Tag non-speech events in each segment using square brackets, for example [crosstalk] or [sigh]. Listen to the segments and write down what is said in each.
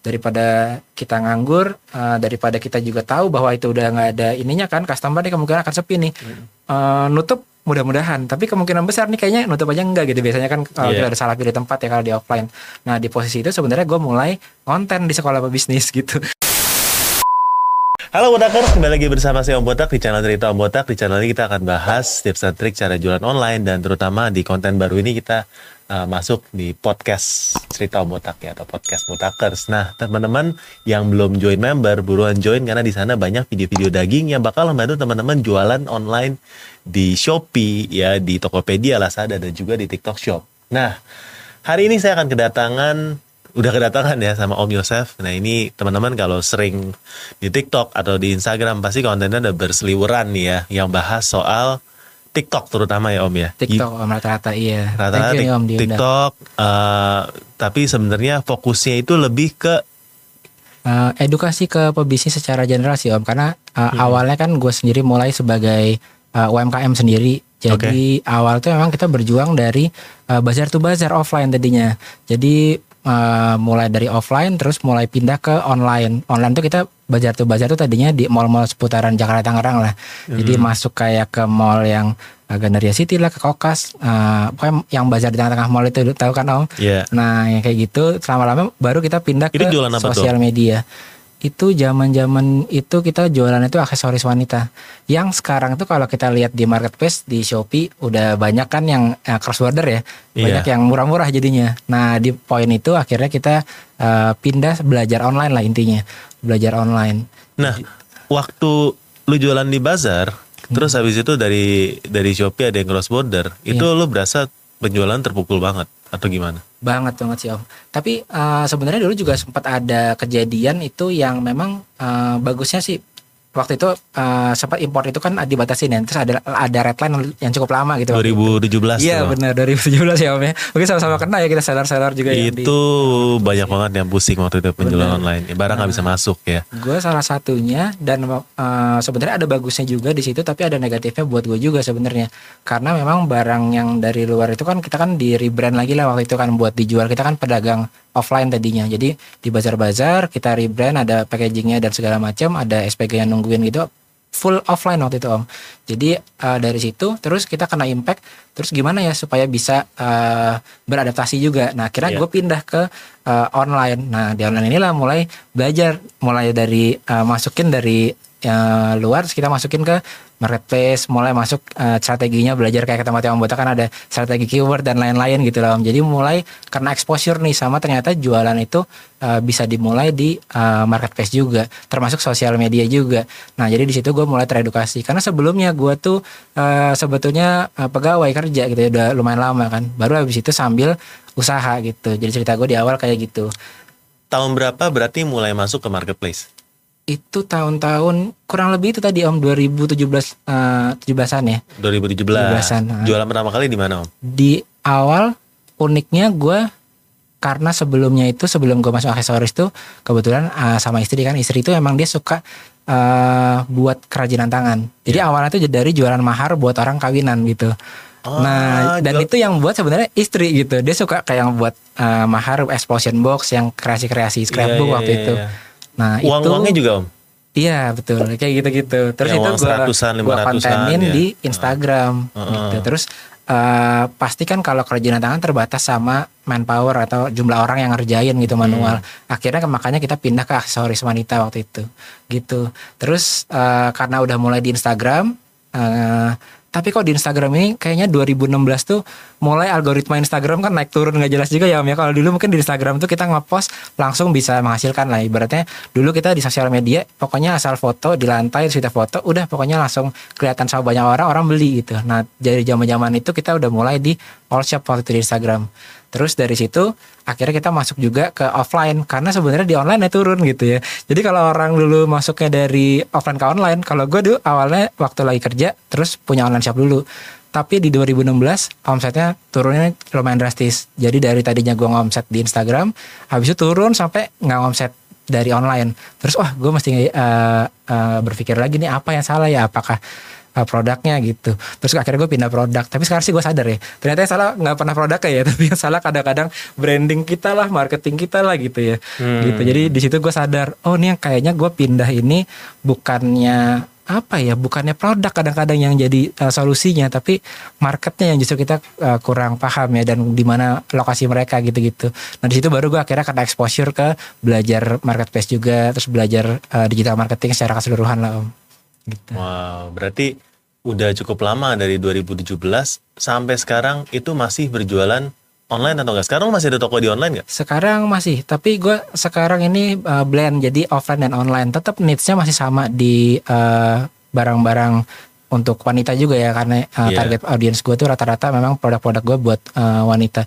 daripada kita nganggur uh, daripada kita juga tahu bahwa itu udah nggak ada ininya kan customer nih kemungkinan akan sepi nih. Uh, nutup mudah-mudahan. Tapi kemungkinan besar nih kayaknya nutup aja enggak gitu. Biasanya kan kalau Iya. kita ada salah pilih tempat ya kalau di offline. Nah di posisi itu sebenarnya gue mulai konten di sekolah bisnis [laughs] gitu. Halo Botakers, kembali lagi bersama saya Om Botak di channel Cerita Om Botak. Di channel ini kita akan bahas tips dan trik cara jualan online dan terutama di konten baru ini kita uh, masuk di podcast Cerita Botak ya atau podcast Botakers. Nah, teman-teman yang belum join member, buruan join karena di sana banyak video-video daging yang bakal membantu teman-teman jualan online di Shopee ya, di Tokopedia, Lazada dan juga di TikTok Shop. Nah, hari ini saya akan kedatangan udah kedatangan ya sama Om Yosef. Nah ini teman-teman kalau sering di TikTok atau di Instagram pasti kontennya udah berseliweran nih ya, yang bahas soal TikTok terutama ya Om ya. TikTok om rata-rata iya. Rata-rata Thank you tik- om. TikTok, eh, tapi sebenarnya fokusnya itu lebih ke Eh, edukasi ke pebisnis secara general sih om. Karena eh, awalnya kan gue sendiri mulai sebagai eh, UMKM sendiri. Jadi awal tuh memang kita berjuang dari eh, bazar to bazar offline tadinya. Jadi eh, mulai dari offline terus mulai pindah ke online. Online tuh kita bazar to bazar tuh tadinya di mall-mall seputaran Jakarta Tangerang lah jadi masuk kayak ke mall yang eh, Gandaria City lah ke Kokas eh, pokoknya yang bazar di tengah-tengah mall itu tahu kan om ya Nah, yang kayak gitu lama-lama baru kita pindah Itu ke tuh? sosial media. Itu zaman-zaman itu kita jualan itu aksesoris wanita. Yang sekarang tuh kalau kita lihat di marketplace di Shopee udah banyak kan yang eh, cross border ya. Banyak Iya. yang murah-murah jadinya. Nah, di poin itu akhirnya kita eh, pindah belajar online lah intinya. Belajar online. Nah, waktu lu jualan di bazar, Hmm. terus habis itu dari dari Shopee ada yang cross border, itu Iya. lu berasa penjualan terpukul banget atau gimana? Banget banget sih Om. Tapi eh, sebenarnya dulu juga sempat ada kejadian itu yang memang eh, bagusnya sih waktu itu eh, sempat impor itu kan dibatasin ya. Terus ada ada red line yang cukup lama gitu. waktu itu. 2017 Iya benar 2017 ya Om ya. Mungkin sama-sama kena ya kita seller-seller juga yang di- itu banyak banget yang pusing waktu itu penjualan online. Ya, barang nggak bisa masuk ya. Gue salah satunya dan eh, sebenarnya ada bagusnya juga di situ tapi ada negatifnya buat gue juga sebenarnya karena memang barang yang dari luar itu kan kita kan di rebrand lagi lah waktu itu kan buat dijual kita kan pedagang offline tadinya jadi di bazar-bazar kita rebrand ada packagingnya dan segala macam ada SPG yang nungguin gitu full offline waktu itu om. Jadi eh, dari situ terus kita kena impact terus gimana ya supaya bisa eh, beradaptasi juga. Nah akhirnya Iya. gue pindah ke eh, online. Nah di online inilah mulai belajar mulai dari eh, masukin dari eh, luar terus kita masukin ke marketplace mulai masuk eh, strateginya belajar kayak kata Mateo Ambota kan ada strategi keyword dan lain-lain gitu lah jadi mulai karena exposure nih sama ternyata jualan itu eh, bisa dimulai di eh, marketplace juga termasuk sosial media juga. Nah jadi di situ gue mulai teredukasi. Karena sebelumnya gue tuh eh, sebetulnya eh, pegawai kerja gitu ya udah lumayan lama kan. Baru habis itu sambil usaha gitu. Jadi cerita gue di awal kayak gitu. Tahun berapa berarti mulai masuk ke marketplace? Itu tahun-tahun kurang lebih itu tadi om 2017 eh, 17-an ya 2017. 17-an, ah. Jualan pertama kali di mana, Om? di awal uniknya gue karena sebelumnya itu sebelum gue masuk aksesoris tuh kebetulan eh, sama istri kan istri itu emang dia suka eh, buat kerajinan tangan jadi awalnya tuh dari jualan mahar buat orang kawinan gitu Ah, nah dan jual- itu yang buat sebenarnya istri gitu dia suka kayak yang buat eh, mahar explosion box yang kreasi-kreasi scrapbook Iya, iya, waktu iya, itu iya. Nah Uang itu uangnya juga, Om. Iya betul kayak gitu-gitu. Terus Yang itu uang gua kontenin ya. di Instagram Heeh. gitu. Terus eh, pastikan kalau kerajinan tangan terbatas sama manpower atau jumlah orang yang ngerjain gitu manual. Akhirnya makanya kita pindah ke aksesoris wanita waktu itu. Gitu. Terus eh, karena udah mulai di Instagram eh, tapi kok di Instagram ini kayaknya 2016 tuh mulai algoritma Instagram kan naik turun nggak jelas juga ya Om ya. Kalau dulu mungkin di Instagram tuh kita ngepost langsung bisa menghasilkan lah ibaratnya dulu kita di sosial media pokoknya asal foto di lantai kita foto udah pokoknya langsung kelihatan sama banyak orang orang beli gitu. Nah dari zaman-zaman itu kita udah mulai di all shop waktu di Instagram. Terus dari situ akhirnya kita masuk juga ke offline karena sebenarnya di online ya turun gitu ya. Jadi kalau orang dulu masuknya dari offline ke online, kalau gue dulu awalnya waktu lagi kerja terus punya online shop dulu. Tapi di 2016 omsetnya turunnya lumayan drastis. Jadi dari tadinya gue ngomset di Instagram, habis itu turun sampai nggak ngomset dari online. Terus wah gue mesti eh, eh, berpikir lagi nih apa yang salah ya? Apakah uh, produknya gitu. Terus akhirnya gue pindah produk. Tapi sekarang sih gue sadar ya ternyata yang salah nggak pernah produknya ya [laughs] tapi yang salah kadang-kadang branding kita lah marketing kita lah gitu ya. Hmm. gitu. Jadi di situ gue sadar oh ini yang kayaknya gue pindah ini bukannya apa ya bukannya produk kadang-kadang yang jadi uh, solusinya tapi marketnya yang justru kita uh, kurang paham ya dan di mana lokasi mereka gitu-gitu. Nah di situ baru gue akhirnya kena exposure ke belajar marketplace juga terus belajar uh, digital marketing secara keseluruhan lah om gitu Wow, berarti udah cukup lama dari 2017 sampai sekarang itu masih berjualan online atau enggak? Sekarang masih ada toko di online nggak? Sekarang masih, tapi gue sekarang ini uh, blend jadi offline dan online. Tetap needs-nya masih sama di uh, barang-barang untuk wanita juga ya karena uh, Iya. target audience gue tuh rata-rata memang produk-produk gue buat uh, wanita.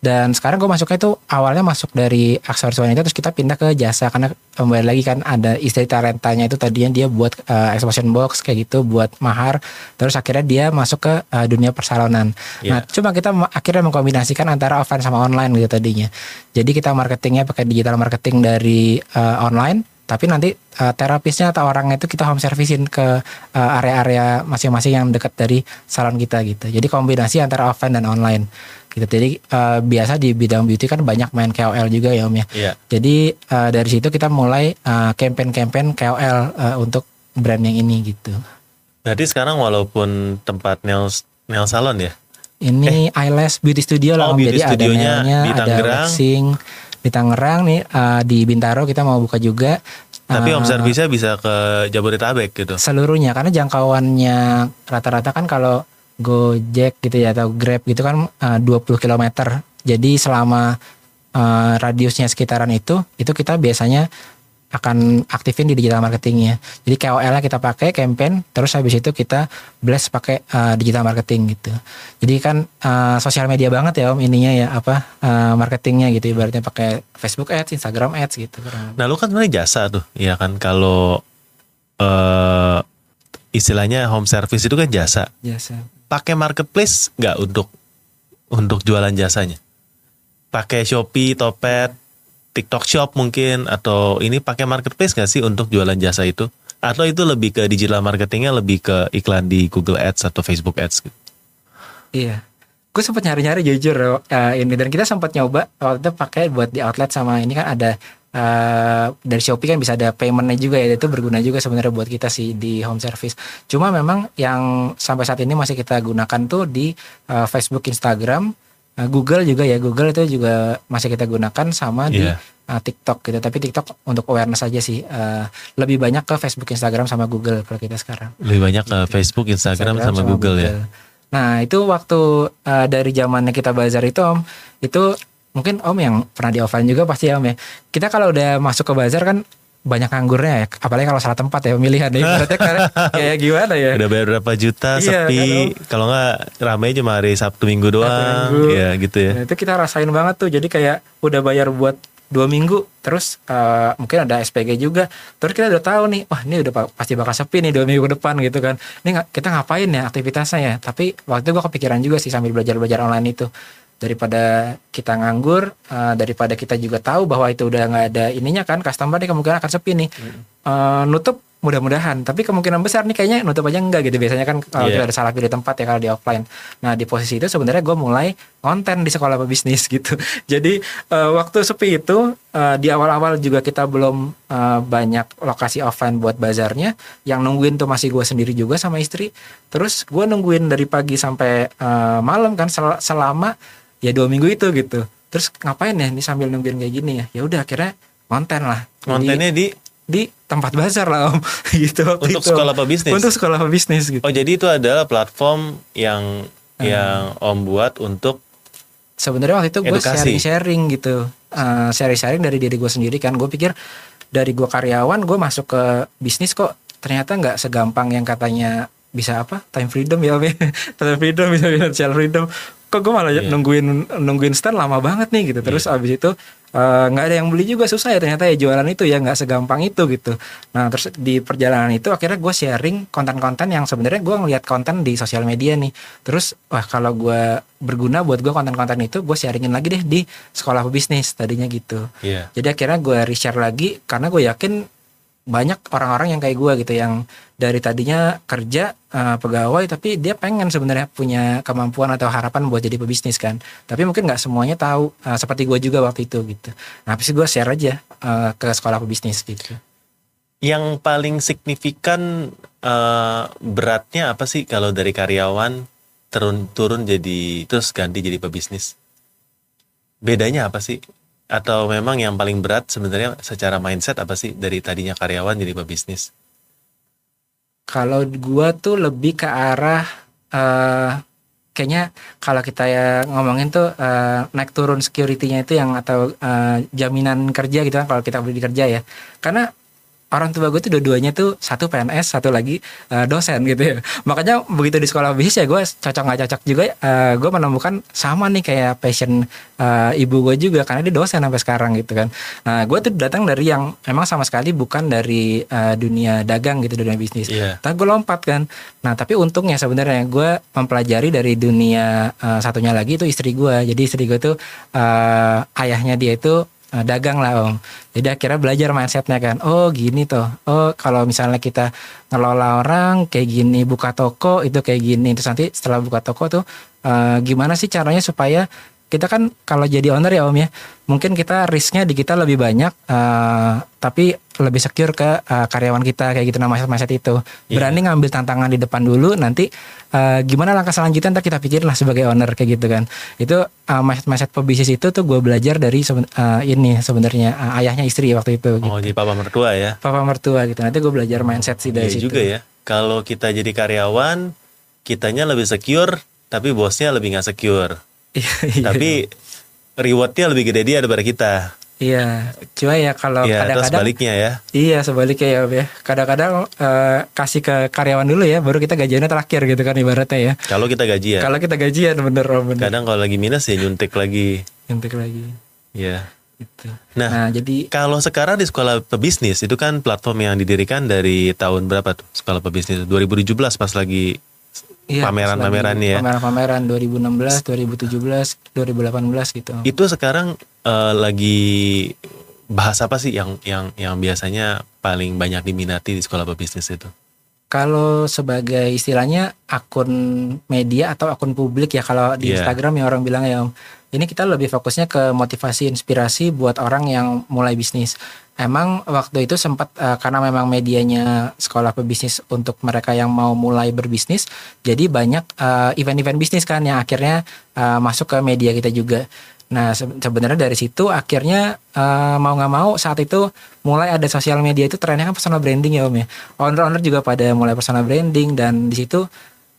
Dan sekarang gue masuknya itu awalnya masuk dari aksesoris wanita terus kita pindah ke jasa karena kembali lagi kan ada istri talentanya itu tadinya dia buat uh, exhibition box kayak gitu buat mahar terus akhirnya dia masuk ke uh, dunia persalonan. Nah, Iya. cuma kita akhirnya mengkombinasikan antara offline sama online gitu tadinya. Jadi kita marketingnya pakai digital marketing dari uh, online, tapi nanti uh, terapisnya atau orangnya itu kita home servicein ke uh, area-area masing-masing yang dekat dari salon kita gitu. Jadi kombinasi antara offline dan online gitu. Jadi uh, biasa di bidang beauty kan banyak main KOL juga ya Om ya. Iya. Jadi uh, dari situ kita mulai uh, campaign-campaign KOL uh, untuk brand yang ini gitu. Berarti sekarang walaupun tempat nail nail salon ya, Ini eyelash beauty studio Oh, lah Om. beauty Jadi ada studionya nailnya, di ada Tangerang. waxing di Tangerang nih uh, di Bintaro kita mau buka juga. tapi Uh, home service-nya bisa ke Jabodetabek gitu. seluruhnya karena jangkauannya rata-rata kan kalau Gojek gitu ya atau Grab gitu kan uh, 20 km. Jadi selama uh, radiusnya sekitaran itu itu kita biasanya akan aktifin di digital marketingnya. Jadi KOL-nya kita pakai campaign, terus habis itu kita blast pakai uh, digital marketing gitu. Jadi kan uh, sosial media banget ya om ininya ya apa uh, marketingnya gitu ibaratnya pakai Facebook Ads, Instagram Ads gitu. Nah lu kan sebenarnya jasa tuh, ya kan kalau eh istilahnya home service itu kan jasa. Jasa. Pakai marketplace nggak untuk untuk jualan jasanya? Pakai Shopee, Topet, TikTok Shop mungkin atau ini pakai marketplace nggak sih untuk jualan jasa itu? Atau itu lebih ke digital marketingnya lebih ke iklan di Google Ads atau Facebook Ads gitu? Iya. Gue sempat nyari-nyari jujur eh, ini dan kita sempat nyoba waktu itu pakai buat di outlet sama ini kan ada eh, dari Shopee kan bisa ada paymentnya juga ya itu berguna juga sebenarnya buat kita sih di home service. Cuma memang yang sampai saat ini masih kita gunakan tuh di eh, Facebook, Instagram, eh, Google juga ya Google itu juga masih kita gunakan sama di Iya. eh, TikTok gitu. Tapi TikTok untuk awareness aja sih. Eh, lebih banyak ke Facebook, Instagram sama Google kalau kita sekarang. Lebih banyak ke Facebook, Instagram, sama, Google, ya. Nah itu waktu uh, dari zamannya kita bazar itu om, itu mungkin om yang pernah di offline juga pasti ya om ya. Kita kalau udah masuk ke bazar kan banyak anggurnya ya, apalagi kalau salah tempat ya pemilihan ya. Berarti kayak [laughs] kayak gimana ya? Udah bayar berapa juta, Iya, sepi. Kalau nggak ramai cuma hari Sabtu Minggu doang. Minggu. Ya gitu ya. Nah, itu kita rasain banget tuh. Jadi kayak udah bayar buat dua minggu, terus uh, mungkin ada SPG juga. Terus kita udah tahu nih, wah ini udah pa- pasti bakal sepi nih dua minggu ke depan gitu kan. Ini kita ngapain ya aktivitasnya ya? Tapi waktu itu gue kepikiran juga sih sambil belajar belajar online itu daripada kita nganggur, uh, daripada kita juga tahu bahwa itu udah nggak ada ininya kan, customer nih kemungkinan akan sepi nih. Uh, nutup mudah-mudahan. Tapi kemungkinan besar nih kayaknya nutup aja enggak gitu. Biasanya kan kalau Iya. kita ada salah pilih tempat ya kalau di offline. Nah di posisi itu sebenarnya gue mulai konten di sekolah bisnis [laughs] gitu. Jadi eh, waktu sepi itu eh, di awal-awal juga kita belum eh, banyak lokasi offline buat bazarnya. Yang nungguin tuh masih gue sendiri juga sama istri. Terus gue nungguin dari pagi sampai eh, malam kan sel- selama ya dua minggu itu gitu. Terus ngapain ya ini sambil nungguin kayak gini ya? Ya udah akhirnya konten lah. Kontennya di? Di tempat bazar lah om. [laughs] Gitu waktu Untuk itu. sekolah pebisnis? untuk sekolah pebisnis gitu. Oh jadi itu adalah platform yang yang Om buat untuk sebenarnya waktu itu gue sharing sharing gitu. Eh, sharing sharing dari diri gue sendiri kan. Gue pikir dari gue karyawan gue masuk ke bisnis kok ternyata nggak segampang yang katanya bisa apa? Time freedom ya Om ya. [laughs] time freedom bisa financial freedom kok gue malah Iya. nungguin nungguin stand lama banget nih gitu. Terus abis itu eh, nggak ada yang beli juga susah ya ternyata ya jualan itu ya nggak segampang itu gitu. Nah terus di perjalanan itu akhirnya gue sharing konten-konten yang sebenarnya gue ngeliat konten di sosial media nih. Terus wah kalau gue berguna buat gue konten-konten itu gue sharingin lagi deh di sekolah pebisnis tadinya gitu. Iya. jadi akhirnya gue reshare lagi karena gue yakin banyak orang-orang yang kayak gue gitu yang dari tadinya kerja uh, pegawai tapi dia pengen sebenarnya punya kemampuan atau harapan buat jadi pebisnis kan. Tapi mungkin nggak semuanya tahu uh, seperti gue juga waktu itu gitu. Nah habis gue share aja uh, ke sekolah pebisnis gitu. Yang paling signifikan uh, beratnya apa sih kalau dari karyawan turun turun jadi terus ganti jadi pebisnis? Bedanya apa sih atau memang yang paling berat sebenarnya secara mindset apa sih dari tadinya karyawan jadi pebisnis? Kalau gua tuh lebih ke arah uh, kayaknya kalau kita ya ngomongin tuh uh, naik turun security-nya itu yang atau uh, jaminan kerja gitu kan kalau kita beli kerja ya. Karena orang tua gue tuh dua-duanya tuh satu PNS satu lagi uh, dosen gitu ya. Makanya begitu di sekolah bisnis ya gue cocok nggak cocok juga uh, gue menemukan sama nih kayak passion uh, ibu gue juga karena dia dosen sampai sekarang gitu kan. Nah gue tuh datang dari yang emang sama sekali bukan dari uh, dunia dagang gitu dunia bisnis. Yeah. tapi gue lompat kan. Nah tapi untungnya sebenarnya gue mempelajari dari dunia uh, satunya lagi itu istri gue jadi istri gue tuh uh, ayahnya dia itu uh, dagang lah om. Jadi akhirnya belajar mindsetnya kan. Oh gini tuh. Oh kalau misalnya kita ngelola orang kayak gini buka toko itu kayak gini. Terus nanti setelah buka toko tuh uh, gimana sih caranya supaya kita kan kalau jadi owner ya om ya mungkin kita risknya di kita lebih banyak uh, tapi lebih secure ke uh, karyawan kita kayak gitu nama mindset itu yeah. berani ngambil tantangan di depan dulu nanti uh, gimana langkah selanjutnya ntar kita pikirin lah sebagai owner kayak gitu kan itu uh, mindset mindset pebisnis itu tuh gue belajar dari uh, ini sebenarnya uh, ayahnya istri waktu itu oh gitu. di papa mertua ya papa mertua gitu nanti gue belajar mindset sih dari yeah, situ juga ya kalau kita jadi karyawan kitanya lebih secure tapi bosnya lebih nggak secure. Tapi rewardnya lebih gede dia daripada kita. Iya, cuma ya kalau ya, kadang-kadang sebaliknya ya. Iya, sebaliknya ya, ya. Kadang-kadang uh, kasih ke karyawan dulu ya, baru kita gajiannya terakhir gitu kan ibaratnya ya. Kalau kita gajian. Kalau kita gajian bener bener. Kadang kalau lagi minus ya nyuntik lagi. Nyuntik lagi. Iya. Gitu. Nah, nah, jadi kalau sekarang di sekolah pebisnis itu kan platform yang didirikan dari tahun berapa tuh sekolah pebisnis 2017 pas lagi Iya, pameran-pameran ya. Pameran-pameran 2016, 2017, 2018 gitu. Itu sekarang uh, lagi bahas apa sih yang yang yang biasanya paling banyak diminati di sekolah pebisnis itu? Kalau sebagai istilahnya akun media atau akun publik ya kalau di yeah. Instagram yang orang bilang ya ini kita lebih fokusnya ke motivasi inspirasi buat orang yang mulai bisnis. Emang waktu itu sempat uh, karena memang medianya sekolah pebisnis untuk mereka yang mau mulai berbisnis, jadi banyak uh, event-event bisnis kan yang akhirnya uh, masuk ke media kita juga. Nah sebenarnya dari situ akhirnya uh, mau nggak mau saat itu mulai ada sosial media itu trennya kan personal branding ya om ya. Owner-owner juga pada mulai personal branding dan di situ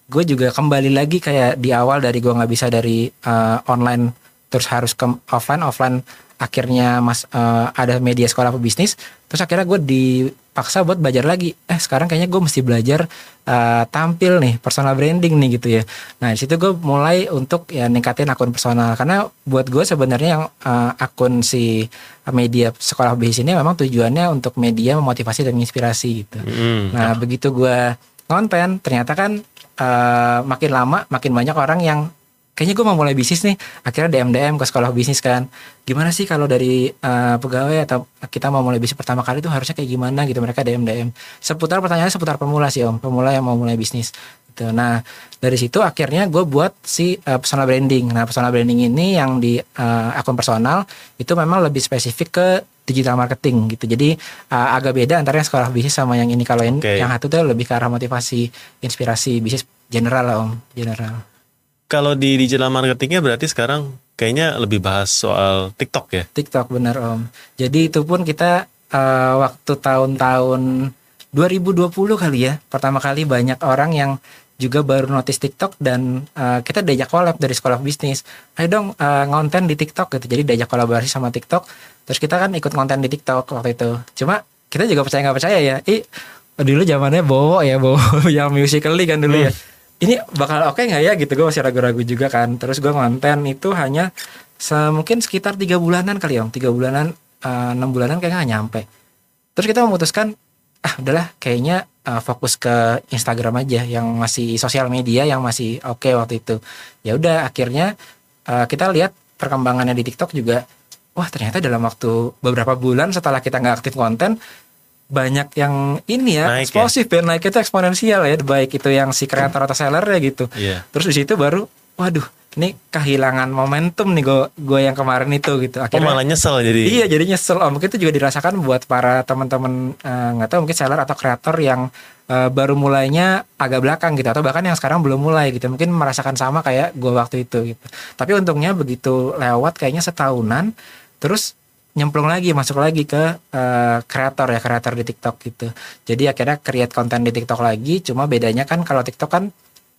gue juga kembali lagi kayak di awal dari gue nggak bisa dari uh, online terus harus ke offline offline akhirnya mas uh, ada media sekolah pebisnis terus akhirnya gue dipaksa buat belajar lagi. Eh sekarang kayaknya gue mesti belajar uh, tampil nih personal branding nih gitu ya. Nah di situ gue mulai untuk ya ningkatin akun personal. Karena buat gue sebenarnya yang uh, akun si media sekolah pebisnis ini memang tujuannya untuk media memotivasi dan menginspirasi gitu. Mm. nah begitu gue konten ternyata kan uh, makin lama makin banyak orang yang kayaknya gue mau mulai bisnis nih. Akhirnya DM DM ke sekolah bisnis kan. Gimana sih kalau dari uh, pegawai atau kita mau mulai bisnis pertama kali tuh harusnya kayak gimana gitu? Mereka DM DM seputar pertanyaannya seputar pemula sih om. Pemula yang mau mulai bisnis gitu. Nah dari situ akhirnya gue buat si uh, personal branding. Nah personal branding ini yang di uh, akun personal itu memang lebih spesifik ke digital marketing gitu. Jadi uh, agak beda antara yang sekolah bisnis sama yang ini. Kalau okay. yang satu tuh lebih ke arah motivasi inspirasi bisnis general lah om. General kalau di digital marketingnya berarti sekarang kayaknya lebih bahas soal TikTok ya? TikTok benar Om. Jadi itu pun kita uh, waktu tahun-tahun 2020 kali ya, pertama kali banyak orang yang juga baru notice TikTok dan uh, kita diajak collab dari sekolah bisnis. Ayo dong uh, ngonten di TikTok gitu. Jadi diajak kolaborasi sama TikTok. Terus kita kan ikut konten di TikTok waktu itu. Cuma kita juga percaya nggak percaya ya. Ih, dulu zamannya bowo ya, bowo [laughs] yang musically kan dulu ya. hmm. ya ini bakal oke okay nggak ya? Gitu gue masih ragu-ragu juga kan. Terus gue ngonten itu hanya se mungkin sekitar tiga bulanan kali om. Tiga bulanan eh, enam uh, bulanan kayaknya gak nyampe. Terus kita memutuskan ah udahlah kayaknya uh, fokus ke Instagram aja yang masih sosial media yang masih oke okay waktu itu. Ya udah akhirnya uh, kita lihat perkembangannya di TikTok juga. Wah ternyata dalam waktu beberapa bulan setelah kita nggak aktif konten banyak yang ini ya Naik ya? eksplosif ya, naik itu eksponensial ya baik itu yang si kreator atau seller ya gitu Iya. terus di situ baru waduh ini kehilangan momentum nih gue gue yang kemarin itu gitu Oh akhirnya malah nyesel jadi. Iya jadi nyesel oh, mungkin itu juga dirasakan buat para teman-teman eh, nggak tahu mungkin seller atau kreator yang eh, baru mulainya agak belakang gitu atau bahkan yang sekarang belum mulai gitu mungkin merasakan sama kayak gue waktu itu gitu. Tapi untungnya begitu lewat kayaknya setahunan terus nyemplung lagi masuk lagi ke eh, kreator ya kreator di TikTok gitu. Jadi akhirnya create konten di TikTok lagi cuma bedanya kan kalau TikTok kan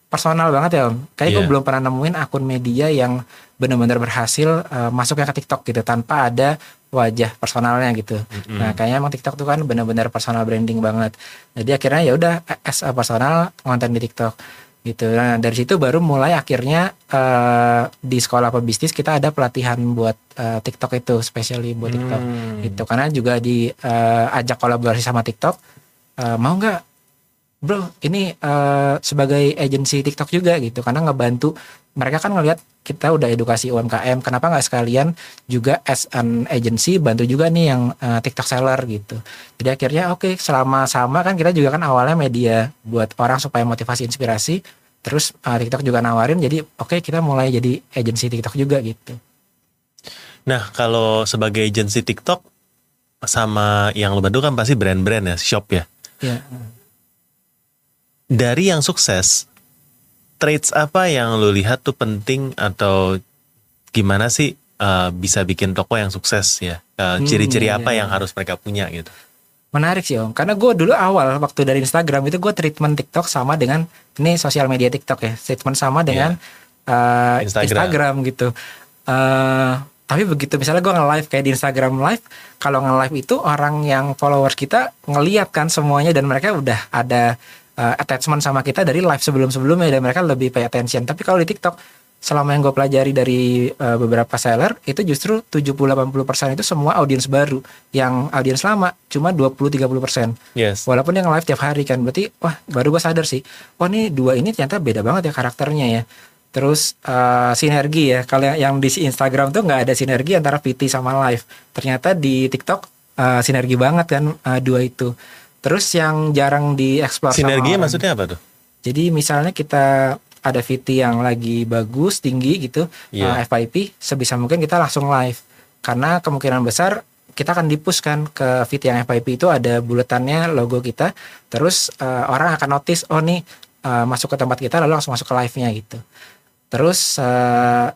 personal banget ya om. Kayak gue Iya. belum pernah nemuin akun media yang benar-benar berhasil eh, masuknya ke TikTok gitu tanpa ada wajah personalnya gitu. Nah kayaknya emang TikTok tuh kan benar-benar personal branding banget. Jadi akhirnya ya udah as a personal konten di TikTok gitu. Nah dari situ baru mulai akhirnya eh, di sekolah pebisnis kita ada pelatihan buat eh, TikTok itu, especially buat TikTok Hmm. gitu. Karena juga diajak kolaborasi sama TikTok. eh, mau nggak bro ini eh, sebagai agensi TikTok juga gitu. Karena ngebantu mereka kan ngelihat kita udah edukasi UMKM kenapa nggak sekalian juga as an agency bantu juga nih yang eh, TikTok seller gitu. Jadi akhirnya oke selama sama kan kita juga kan awalnya media buat orang supaya motivasi inspirasi. Terus eh, TikTok juga nawarin jadi oke kita mulai jadi agensi TikTok juga gitu. Nah kalau sebagai agensi TikTok sama yang lo bantu kan pasti brand-brand ya, shop ya. ya Dari yang sukses, traits apa yang lo lihat tuh penting atau gimana sih eh, bisa bikin toko yang sukses ya? Eh, Hmm, Ciri-ciri iya, apa iya. yang harus mereka punya gitu? Menarik sih om, karena gue dulu awal waktu dari Instagram itu gue treatment TikTok sama dengan ini sosial media TikTok ya, treatment sama dengan eh, Instagram. Instagram. gitu. Eh, tapi begitu misalnya gue nge-live kayak di Instagram live, kalau nge-live itu orang yang followers kita ngeliat kan semuanya dan mereka udah ada eh, attachment sama kita dari live sebelum-sebelumnya dan mereka lebih pay attention. Tapi kalau di TikTok selama yang gue pelajari dari eh, beberapa seller itu justru 70-80% itu semua audiens baru yang audiens lama cuma 20-30% Yes. walaupun yang live tiap hari kan berarti wah baru gue sadar sih wah ini dua ini ternyata beda banget ya karakternya ya terus eh, sinergi ya kalau yang, yang di Instagram tuh nggak ada sinergi antara VT sama live ternyata di TikTok eh, sinergi banget kan eh, dua itu terus yang jarang dieksplor sama Sinerginya orang. maksudnya apa tuh? Jadi misalnya kita ada VT yang lagi bagus tinggi gitu Iya. uh, FYP sebisa mungkin kita langsung live karena kemungkinan besar kita akan dipush kan ke VT yang FYP itu ada buletannya logo kita terus uh, orang akan notice oh nih uh, masuk ke tempat kita lalu langsung masuk ke live-nya gitu terus uh,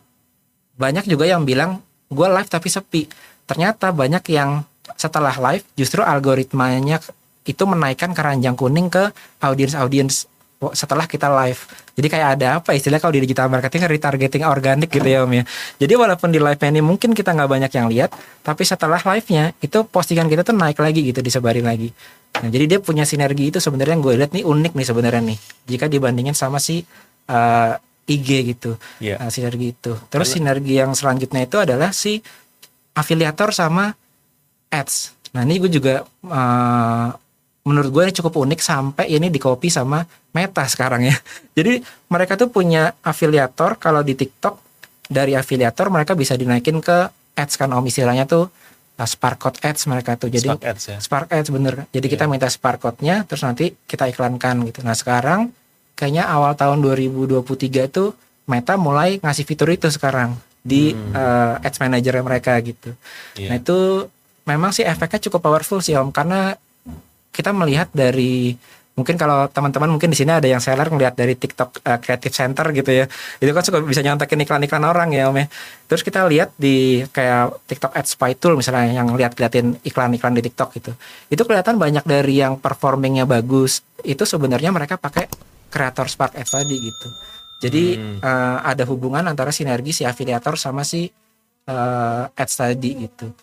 banyak juga yang bilang gue live tapi sepi ternyata banyak yang setelah live justru algoritmanya itu menaikkan keranjang kuning ke audiens-audiens setelah kita live. Jadi kayak ada apa istilah kalau di digital marketing retargeting organik gitu ya Om ya. Jadi walaupun di live ini mungkin kita nggak banyak yang lihat, tapi setelah live-nya itu postingan kita tuh naik lagi gitu disebarin lagi. Nah, jadi dia punya sinergi itu sebenarnya yang gue lihat nih unik nih sebenarnya nih. Jika dibandingin sama si uh, IG gitu. Iya. Nah, sinergi itu. Terus sinergi yang selanjutnya itu adalah si afiliator sama ads. Nah ini gue juga uh, menurut gue ini cukup unik sampai ini di copy sama Meta sekarang ya. [laughs] Jadi mereka tuh punya afiliator kalau di TikTok dari afiliator mereka bisa dinaikin ke ads kan om istilahnya tuh uh, Spark Code Ads mereka tuh. Jadi Spark Ads ya. Spark Ads bener. Jadi kita minta Spark Code-nya terus nanti kita iklankan gitu. Nah sekarang kayaknya awal tahun 2023 itu Meta mulai ngasih fitur itu sekarang di uh, Ads Manager mereka gitu. Iya. Nah itu memang sih efeknya cukup powerful sih Om karena kita melihat dari mungkin kalau teman-teman mungkin di sini ada yang seller ngelihat dari TikTok uh, Creative Center gitu ya. Itu kan suka bisa nyontekin iklan-iklan orang ya Om ya. Terus kita lihat di kayak TikTok Ads Spy Tool misalnya yang lihat-liatin iklan-iklan di TikTok gitu. Itu kelihatan banyak dari yang performingnya bagus. Itu sebenarnya mereka pakai kreator Spark Ads tadi gitu. Jadi Hmm. uh, ada hubungan antara sinergi si afiliator sama si uh, ads tadi gitu.